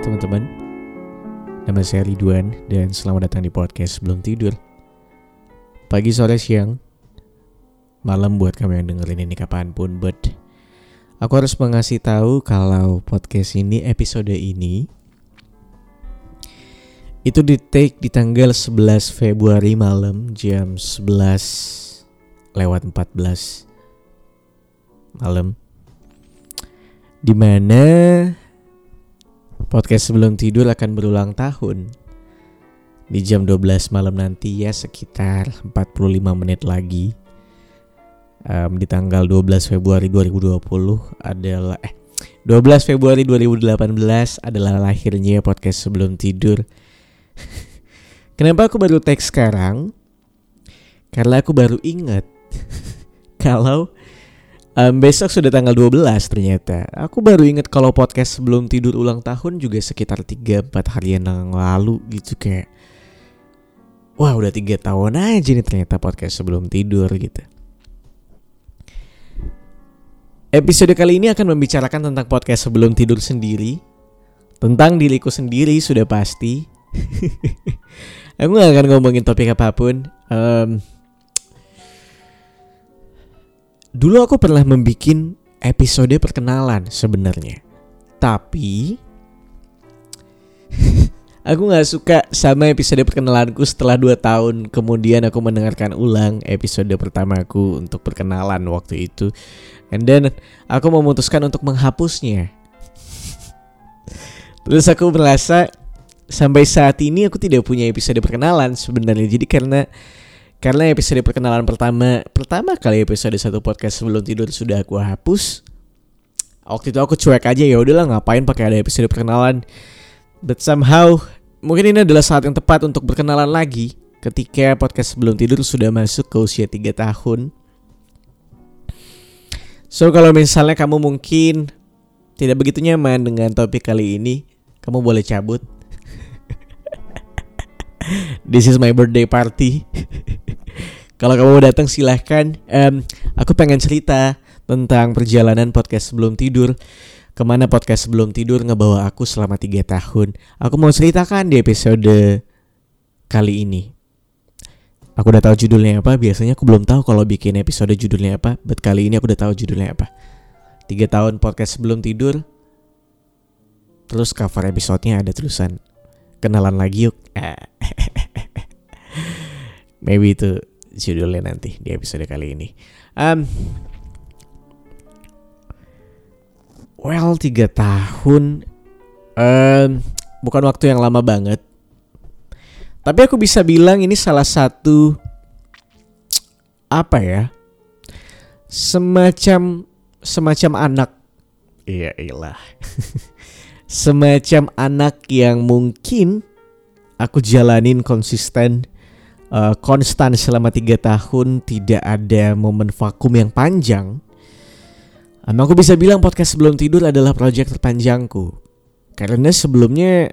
Teman-teman. Nama saya Ridwan Dan selamat datang di podcast Sebelum Tidur. Pagi, sore, siang Malam buat kamu yang dengerin ini kapan pun But Aku harus mengasih tahu kalau podcast ini episode ini Itu di take di tanggal 11 Februari malam jam 11 lewat 14 malam. Di mana podcast sebelum tidur akan berulang tahun. Di jam 12 malam nanti ya sekitar 45 menit lagi. Um, Di tanggal 12 Februari 2020 adalah eh 12 Februari 2018 adalah lahirnya podcast sebelum tidur. Kenapa aku baru teks sekarang? Karena aku baru ingat Kalau Um, besok sudah tanggal 12 ternyata. Aku baru inget kalau podcast sebelum tidur ulang tahun juga sekitar 3-4 harian yang lalu gitu kayak Wah udah 3 tahun aja nih ternyata podcast sebelum tidur gitu. Episode kali ini akan membicarakan tentang podcast sebelum tidur sendiri. Tentang diriku sendiri sudah pasti. Aku gak akan ngomongin topik apa pun. Um, Dulu aku pernah membuat episode perkenalan sebenarnya. Tapi aku nggak suka sama episode perkenalanku setelah 2 tahun kemudian aku mendengarkan ulang episode pertamaku untuk perkenalan waktu itu. And then aku memutuskan untuk menghapusnya. Terus aku merasa sampai saat ini aku tidak punya episode perkenalan sebenarnya. Jadi karena karena episode perkenalan pertama Pertama kali episode satu podcast sebelum tidur sudah aku hapus. Waktu itu aku cuek aja ya udahlah ngapain pakai ada episode perkenalan? But somehow Mungkin ini adalah saat yang tepat untuk berkenalan lagi Ketika podcast sebelum tidur sudah masuk ke usia 3 tahun. So kalau misalnya kamu mungkin Tidak begitu nyaman dengan topik kali ini Kamu boleh cabut. This is my birthday party Kalau kamu mau datang silahkan. Um, aku pengen cerita tentang perjalanan podcast sebelum tidur. Ke mana podcast sebelum tidur ngebawa aku selama 3 tahun. Aku mau ceritakan di episode kali ini. Aku udah tahu judulnya apa. Biasanya aku belum tahu kalau bikin episode judulnya apa. But kali ini aku udah tahu judulnya apa. 3 tahun podcast sebelum tidur. Terus cover episodenya ada tulisan kenalan lagi yuk. Maybe itu judulnya nanti di episode kali ini. Um, well, tiga tahun um, bukan waktu yang lama banget. Tapi aku bisa bilang ini salah satu apa ya? Semacam semacam anak. Iya, iyalah. semacam anak yang mungkin aku jalanin konsisten uh, konstan selama tiga tahun tidak ada momen vakum yang panjang. Um, aku bisa bilang podcast sebelum tidur adalah proyek terpanjangku. Karena sebelumnya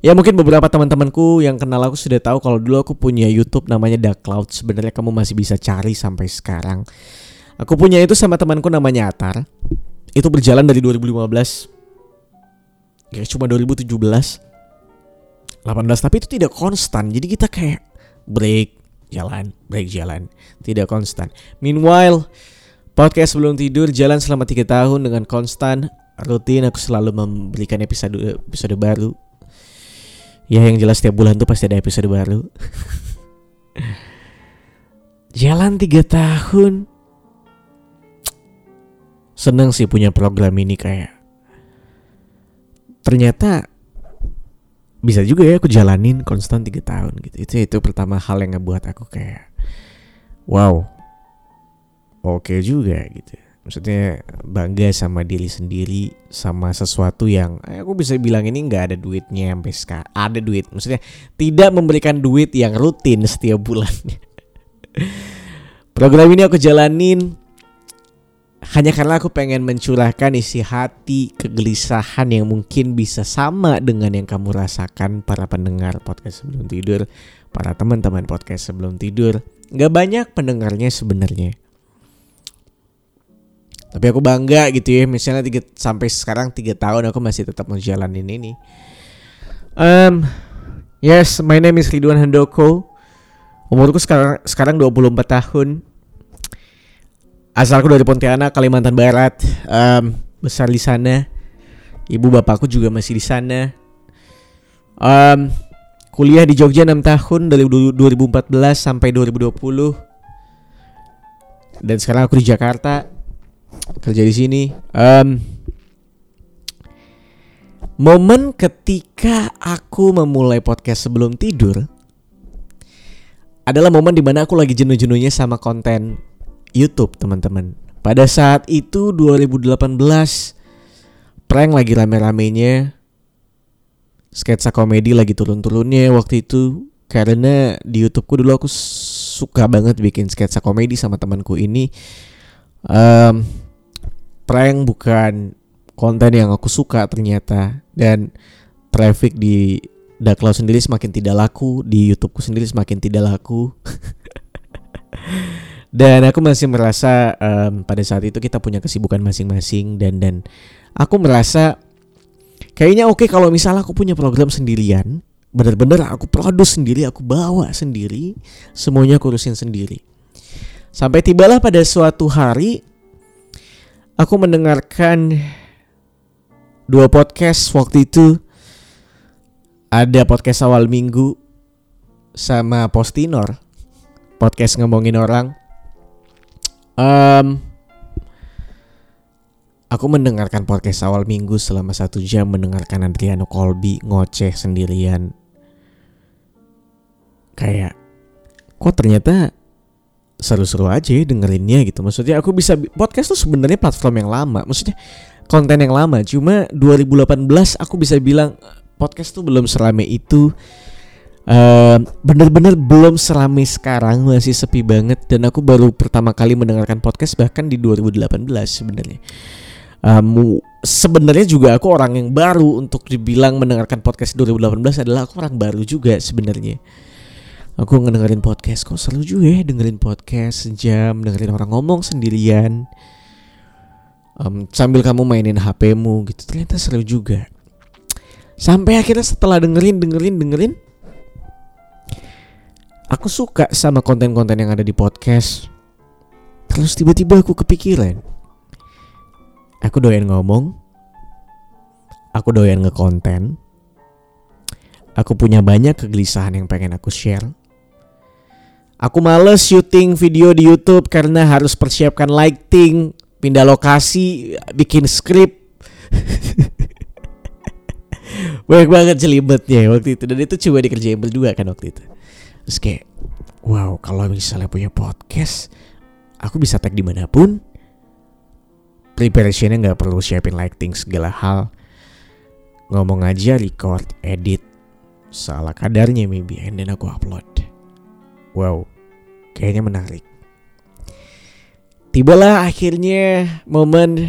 ya mungkin beberapa teman-temanku yang kenal aku sudah tahu kalau dulu aku punya YouTube namanya Dark Cloud. Sebenarnya kamu masih bisa cari sampai sekarang. Aku punya itu sama temanku namanya Atar. Itu berjalan dari 2015 ya cuma 2017 18 tapi itu tidak konstan. Jadi kita kayak break jalan break jalan. Tidak konstan. Meanwhile podcast sebelum tidur jalan selama tiga tahun dengan konstan rutin. Aku selalu memberikan episode episode baru. Ya yang jelas setiap bulan tuh pasti ada episode baru. Jalan tiga tahun. Seneng sih punya program ini kayak. Ternyata bisa juga ya aku jalanin konstan tiga tahun gitu. Itu itu pertama hal yang ngebuat aku kayak wow oke okay juga gitu. Maksudnya bangga sama diri sendiri sama sesuatu yang eh, aku bisa bilang ini nggak ada duitnya sampai sekarang ada duit. Maksudnya tidak memberikan duit yang rutin setiap bulan program ini aku jalanin hanya karena aku pengen mencurahkan isi hati, kegelisahan yang mungkin bisa sama dengan yang kamu rasakan para pendengar podcast sebelum tidur, para teman-teman podcast sebelum tidur. Gak banyak pendengarnya sebenarnya. Tapi aku bangga gitu ya, misalnya tiga, sampai sekarang tiga tahun aku masih tetap menjalanin ini. Um, yes, my name is Ridwan Handoko. Umurku sekarang sekarang 24 tahun. Asalku dari Pontianak, Kalimantan Barat. Um, besar di sana. Ibu bapakku juga masih di sana. Um, kuliah di Jogja 6 tahun dari 2014 sampai 2020. Dan sekarang aku di Jakarta kerja di sini. Um, momen ketika aku memulai podcast sebelum tidur adalah momen di mana aku lagi jenuh-jenuhnya sama konten YouTube teman-teman. Pada saat itu 2018 prank lagi rame-ramenya. Sketsa komedi lagi turun-turunnya waktu itu. Karena di YouTubeku dulu aku suka banget bikin sketsa komedi sama temanku ini. Um, prank bukan konten yang aku suka ternyata. Dan traffic di Daklau sendiri semakin tidak laku di YouTubeku sendiri semakin tidak laku dan aku masih merasa um, pada saat itu kita punya kesibukan masing-masing dan dan aku merasa kayaknya oke okay kalau misalnya aku punya program sendirian bener-bener aku produce sendiri aku bawa sendiri semuanya aku urusin sendiri. Sampai tibalah pada suatu hari aku mendengarkan dua podcast waktu itu. Ada podcast awal minggu sama Postinor podcast ngomongin orang um, aku mendengarkan podcast awal minggu selama satu jam mendengarkan Adriano Colby ngoceh sendirian kayak kok ternyata seru-seru aja dengerinnya gitu. Maksudnya aku bisa podcast tuh sebenarnya platform yang lama. Maksudnya konten yang lama. Cuma 2018 aku bisa bilang podcast tuh belum serame itu. Uh, bener-bener belum serame sekarang masih sepi banget dan aku baru pertama kali mendengarkan podcast bahkan di 2018 sebenarnya. Um, sebenarnya juga aku orang yang baru untuk dibilang mendengarkan podcast 2018 adalah aku orang baru juga sebenarnya. Aku ngedengerin podcast kok seru juga ya dengerin podcast sejam dengerin orang ngomong sendirian. Um, sambil kamu mainin HPmu gitu ternyata seru juga. Sampai akhirnya setelah dengerin dengerin dengerin aku suka sama konten-konten yang ada di podcast. Terus tiba-tiba aku kepikiran. Aku doyan ngomong. Aku doyan ngekonten. Aku punya banyak kegelisahan yang pengen aku share. Aku males syuting video di YouTube karena harus persiapkan lighting, pindah lokasi, bikin skrip. Banyak banget jelibetnya waktu itu. Dan itu coba dikerjain berdua kan waktu itu. Terus kayak wow kalau misalnya punya podcast, aku bisa tag di mana pun. Preparationnya nggak perlu siapin lighting segala hal. Ngomong aja, record, edit, salah kadarnya maybe, and then aku upload. Wow, kayaknya menarik. Tibalah akhirnya momen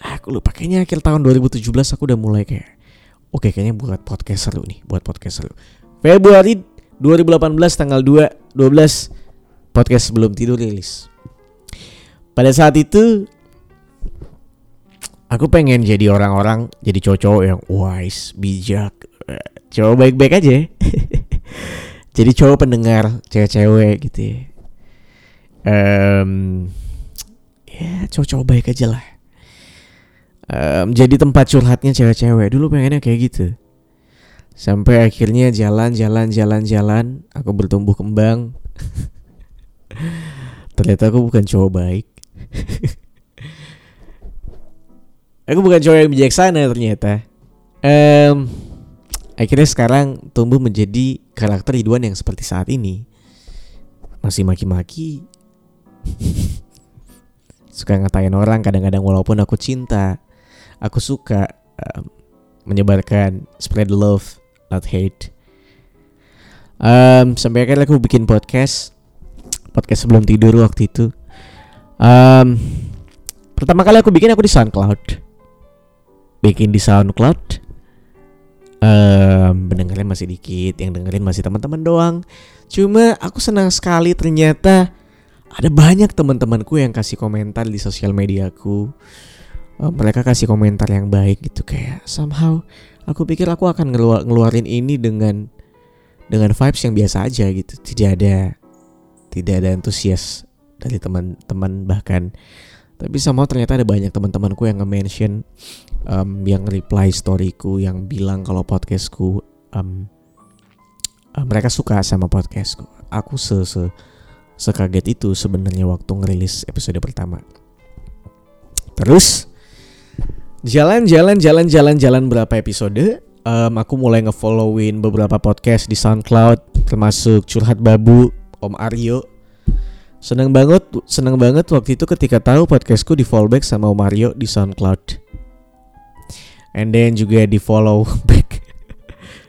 aku lupa kayaknya akhir tahun 2017 aku udah mulai kayak oke kayaknya buat podcast seru nih, buat podcast seru. Februari 2018 tanggal 2 12 podcast sebelum tidur rilis. Pada saat itu aku pengen jadi orang-orang jadi cowok-cowok yang wise, bijak, cowok baik-baik aja. jadi cowok pendengar cewek-cewek gitu ya um, ya cowok-cowok baik aja lah um, jadi tempat curhatnya cewek-cewek dulu pengennya kayak gitu sampai akhirnya jalan jalan jalan jalan aku bertumbuh kembang. Ternyata aku bukan cowok baik. Aku bukan cowok yang bijaksana ternyata. Um, akhirnya sekarang tumbuh menjadi karakter Ridwan yang seperti saat ini. Masih maki-maki. Suka ngatain orang kadang-kadang walaupun aku cinta. Aku suka um, menyebarkan spread love not hate. Um, sampai akhirnya aku bikin podcast podcast sebelum tidur waktu itu. Um, pertama kali aku bikin aku di SoundCloud. Bikin di SoundCloud. Um, pendengarnya masih dikit yang dengerin masih teman-teman doang. Cuma aku senang sekali ternyata ada banyak teman-temanku yang kasih komentar di sosial mediaku uh, mereka kasih komentar yang baik gitu kayak somehow aku pikir aku akan ngeluar, ngeluarin ini dengan dengan vibes yang biasa aja gitu. Tidak ada tidak ada antusias dari teman-teman bahkan. Tapi sama ternyata ada banyak teman-temanku yang nge-mention um, yang reply storyku yang bilang kalau podcastku um, um, mereka suka sama podcastku. Aku se, se sekaget itu sebenarnya waktu ngerilis episode pertama. Terus jalan-jalan jalan-jalan jalan berapa episode um, aku mulai ngefollowin beberapa podcast di SoundCloud termasuk curhat babu Om Aryo Seneng banget, seneng banget waktu itu ketika tahu podcastku di fallback sama Mario di SoundCloud. And then juga di follow back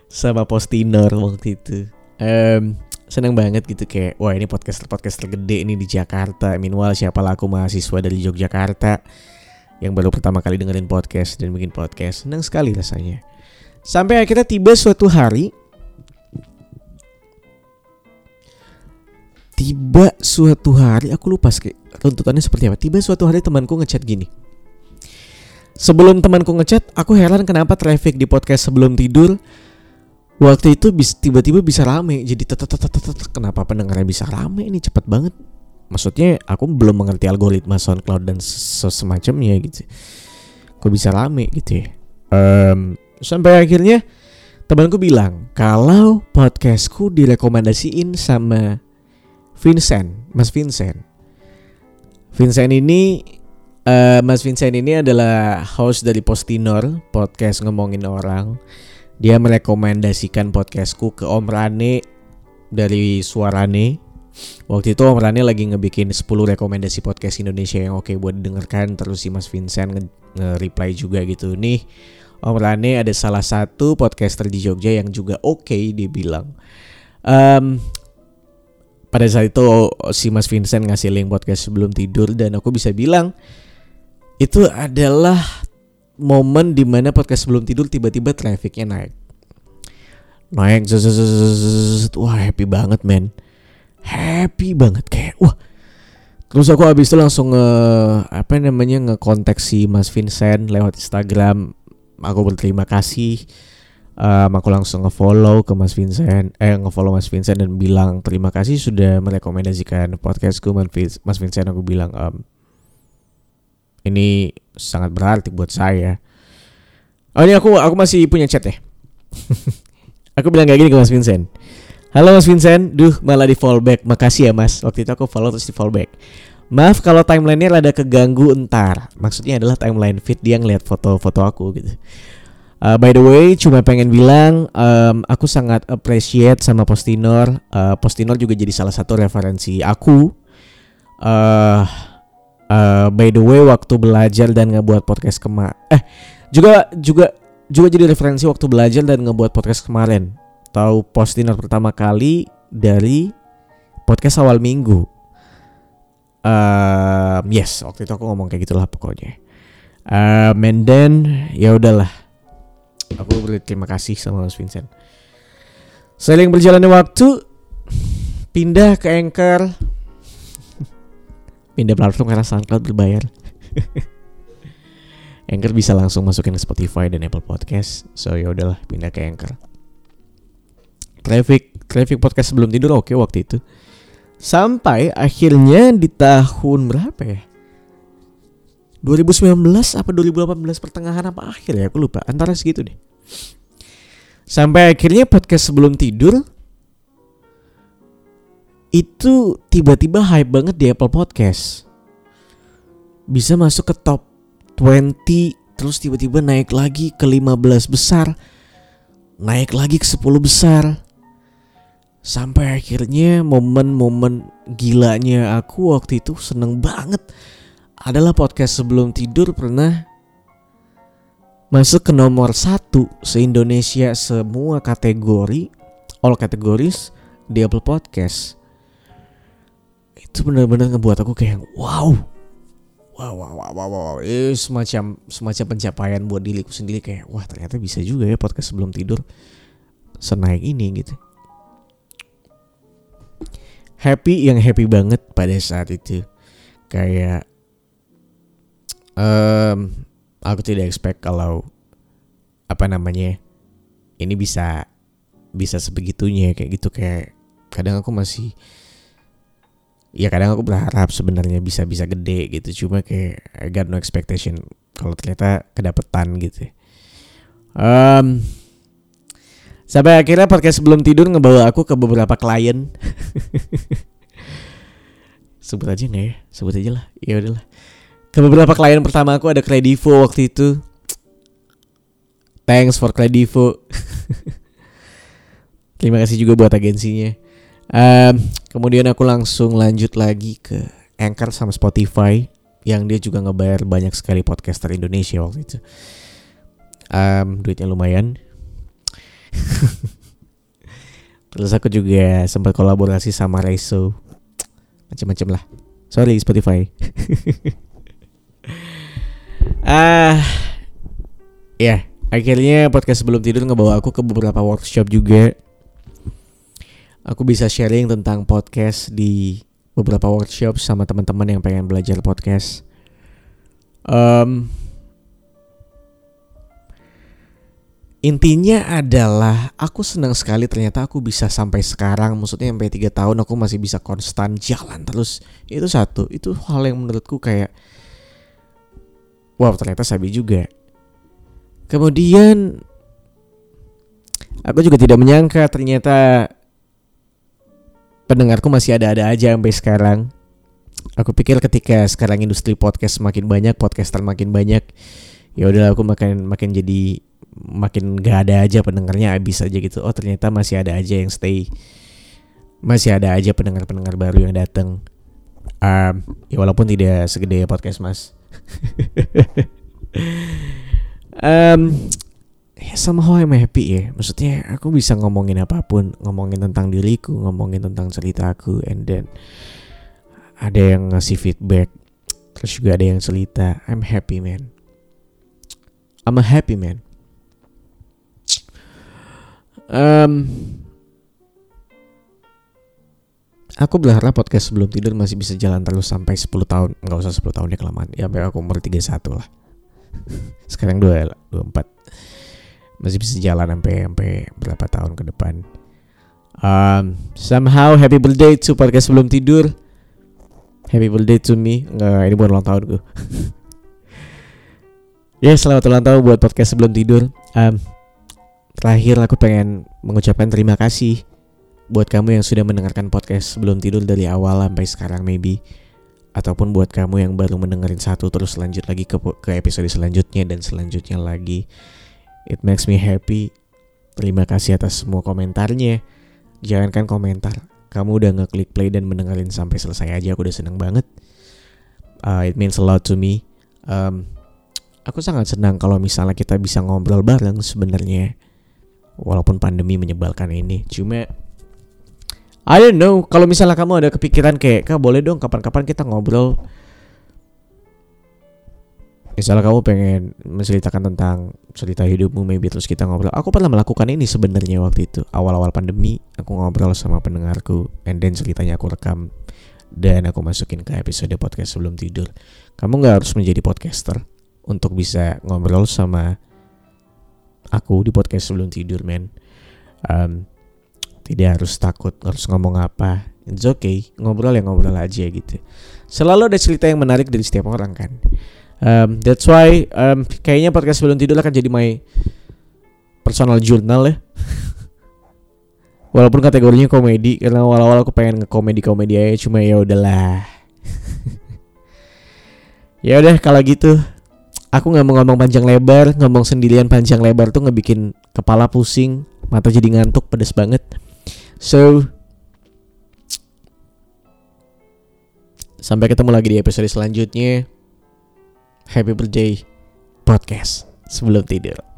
sama Postinor waktu itu. Um, seneng banget gitu kayak wah ini podcast podcast tergede ini di Jakarta. Meanwhile siapa laku mahasiswa dari Yogyakarta yang baru pertama kali dengerin podcast dan bikin podcast. Seneng sekali rasanya. Sampai akhirnya tiba suatu hari tiba suatu hari aku lupa tuntutannya seperti apa tiba suatu hari temanku ngechat gini sebelum temanku ngechat aku heran kenapa traffic di podcast sebelum tidur waktu itu tiba-tiba bisa rame jadi kenapa pendengarnya bisa rame ini cepat banget maksudnya aku belum mengerti algoritma SoundCloud dan semacamnya gitu kok bisa rame gitu ya um, sampai akhirnya temanku bilang kalau podcastku direkomendasiin sama Vincent, Mas Vincent. Vincent ini uh, Mas Vincent ini adalah host dari Postinor, podcast ngomongin orang. Dia merekomendasikan podcastku ke Om Rane dari Suarane. Waktu itu Om Rane lagi ngebikin 10 rekomendasi podcast Indonesia yang oke buat didengarkan Terus si Mas Vincent nge-reply juga gitu. Nih Om Rane ada salah satu podcaster di Jogja yang juga oke okay, dia bilang. Um, pada saat itu si Mas Vincent ngasih link podcast sebelum tidur dan aku bisa bilang itu adalah momen di mana podcast sebelum tidur tiba-tiba trafficnya naik. Naik wah happy banget men happy banget kayak wah. Terus aku habis itu langsung nge apa namanya ngekontak si Mas Vincent lewat Instagram. Aku berterima kasih. Um, aku langsung ngefollow ke Mas Vincent eh ngefollow Mas Vincent dan bilang terima kasih sudah merekomendasikan podcastku. Mas Vincent aku bilang um, ini sangat berarti buat saya. Oh ini aku aku masih punya chat ya? Aku bilang kayak gini ke Mas Vincent Halo Mas Vincent, duh malah di fallback. Makasih ya Mas. Waktu itu aku follow terus di fallback. Maaf kalau timelinenya rada keganggu entar. Maksudnya adalah timeline feed dia ngeliat foto-foto aku gitu. Uh, by the way, cuma pengen bilang um, aku sangat appreciate sama Postinor. Uh, Postinor juga jadi salah satu referensi aku. Uh, uh, by the way, waktu belajar dan ngebuat podcast kema eh juga juga juga jadi referensi waktu belajar dan ngebuat podcast kemarin. Tahu Postinor pertama kali dari podcast awal minggu. Uh, yes, waktu itu aku ngomong kayak gitulah pokoknya. Uh, and then ya udahlah. Aku berterima kasih sama Mas Vincent. Seiring berjalannya waktu pindah ke Anchor. Pindah platform karena SoundCloud berbayar. Anchor bisa langsung masukin ke Spotify dan Apple Podcast. So ya udahlah pindah ke Anchor traffic traffic podcast sebelum tidur oke okay, waktu itu. Sampai akhirnya di tahun berapa ya? 2019 apa 2018 pertengahan apa akhir ya? Aku lupa antara segitu deh. Sampai akhirnya podcast sebelum tidur itu tiba-tiba hype banget di Apple Podcast. Bisa masuk ke top 20 terus tiba-tiba naik lagi ke 15 besar naik lagi ke 10 besar sampai akhirnya momen-momen gilanya aku waktu itu seneng banget. Adalah podcast sebelum tidur pernah masuk ke nomor satu se-Indonesia semua kategori all categories di Apple Podcast. Itu benar-benar ngebuat aku kayak wow. Wow wow wow wow, wow. Eh, semacam semacam pencapaian buat diriku sendiri kayak wah ternyata bisa juga ya podcast sebelum tidur senaik ini gitu happy yang happy banget pada saat itu. Kayak um, aku tidak expect kalau apa namanya ini bisa bisa sebegitunya kayak gitu. Kayak kadang aku masih ya kadang aku berharap sebenarnya bisa bisa gede gitu. Cuma kayak I got no expectation kalau ternyata kedapetan gitu. Um, sampai akhirnya podcast sebelum tidur ngebawa aku ke beberapa klien. Sebut aja nggak ya? Sebut aja lah. Ya udahlah ke beberapa klien pertama aku ada Kredivo waktu itu. Thanks for Kredivo. Terima kasih juga buat agensinya. Um, kemudian aku langsung lanjut lagi ke Anchor sama Spotify yang dia juga ngebayar banyak sekali podcaster Indonesia waktu itu. Um, duitnya lumayan. Terus aku juga sempat kolaborasi sama Reso. Macam-macam lah. Sorry Spotify. ah, ya yeah, akhirnya podcast sebelum tidur ngebawa aku ke beberapa workshop juga aku bisa sharing tentang podcast di beberapa workshop sama teman-teman yang pengen belajar podcast. Um, intinya adalah aku senang sekali ternyata aku bisa sampai sekarang maksudnya sampai tiga tahun aku masih bisa konstan jalan terus. Itu satu. Itu hal yang menurutku kayak wow ternyata sabi juga. Kemudian aku juga tidak menyangka ternyata pendengarku masih ada-ada aja sampai sekarang. Aku pikir ketika sekarang industri podcast makin banyak, podcaster makin banyak, ya udah aku makin makin jadi makin gak ada aja pendengarnya habis aja gitu. Oh ternyata masih ada aja yang stay, masih ada aja pendengar-pendengar baru yang datang. Um, ya walaupun tidak segede podcast mas. um, ya somehow I'm happy ya. Maksudnya aku bisa ngomongin apa pun. Ngomongin tentang diriku ngomongin tentang cerita aku and then ada yang ngasih feedback. Terus juga ada yang cerita. I'm happy man. I'm a happy man um, aku berharap podcast sebelum tidur masih bisa jalan terus sampai 10 tahun nggak usah 10 tahun ya kelamaan ya sampai aku umur 31 lah sekarang 2 24 masih bisa jalan sampai sampai berapa tahun ke depan. Um, somehow happy birthday to podcast sebelum tidur. Happy birthday to me. Nggak, ini bukan ulang tahun gue. ya selamat ulang tahun buat podcast sebelum tidur. Um, terakhir aku pengen mengucapkan terima kasih buat kamu yang sudah mendengarkan podcast sebelum tidur dari awal sampai sekarang maybe ataupun buat kamu yang baru mendengarin satu terus lanjut lagi ke ke episode selanjutnya dan selanjutnya lagi. It makes me happy. Terima kasih atas semua komentarnya. Jangankan komentar, kamu udah ngeklik play dan mendengarin sampai selesai aja. Aku udah seneng banget. Uh, it means a lot to me. Um, aku sangat senang kalau misalnya kita bisa ngobrol bareng sebenarnya. Walaupun pandemi menyebalkan ini, cuma I don't know. Kalau misalnya kamu ada kepikiran kayak, kak boleh dong kapan-kapan kita ngobrol. Misalnya kamu pengen menceritakan tentang cerita hidupmu maybe terus kita ngobrol. Aku pernah melakukan ini sebenarnya waktu itu. Awal-awal pandemi aku ngobrol sama pendengarku and then ceritanya aku rekam. Dan aku masukin ke episode podcast sebelum tidur. Kamu nggak harus menjadi podcaster untuk bisa ngobrol sama aku di podcast sebelum tidur men um, tidak harus takut harus ngomong apa it's okay ngobrol ya ngobrol aja gitu selalu ada cerita yang menarik dari setiap orang kan Um, that's why um, kayaknya podcast sebelum tidur akan jadi my personal journal ya. Walaupun kategorinya komedi karena awal-awal aku pengen ngekomedi-komedi aja cuma ya udahlah. ya udah kalau gitu aku nggak mau ngomong panjang lebar, ngomong sendirian panjang lebar tuh ngebikin kepala pusing, mata jadi ngantuk, pedes banget. So sampai ketemu lagi di episode selanjutnya. Happy Birthday Podcast sebelum tidur.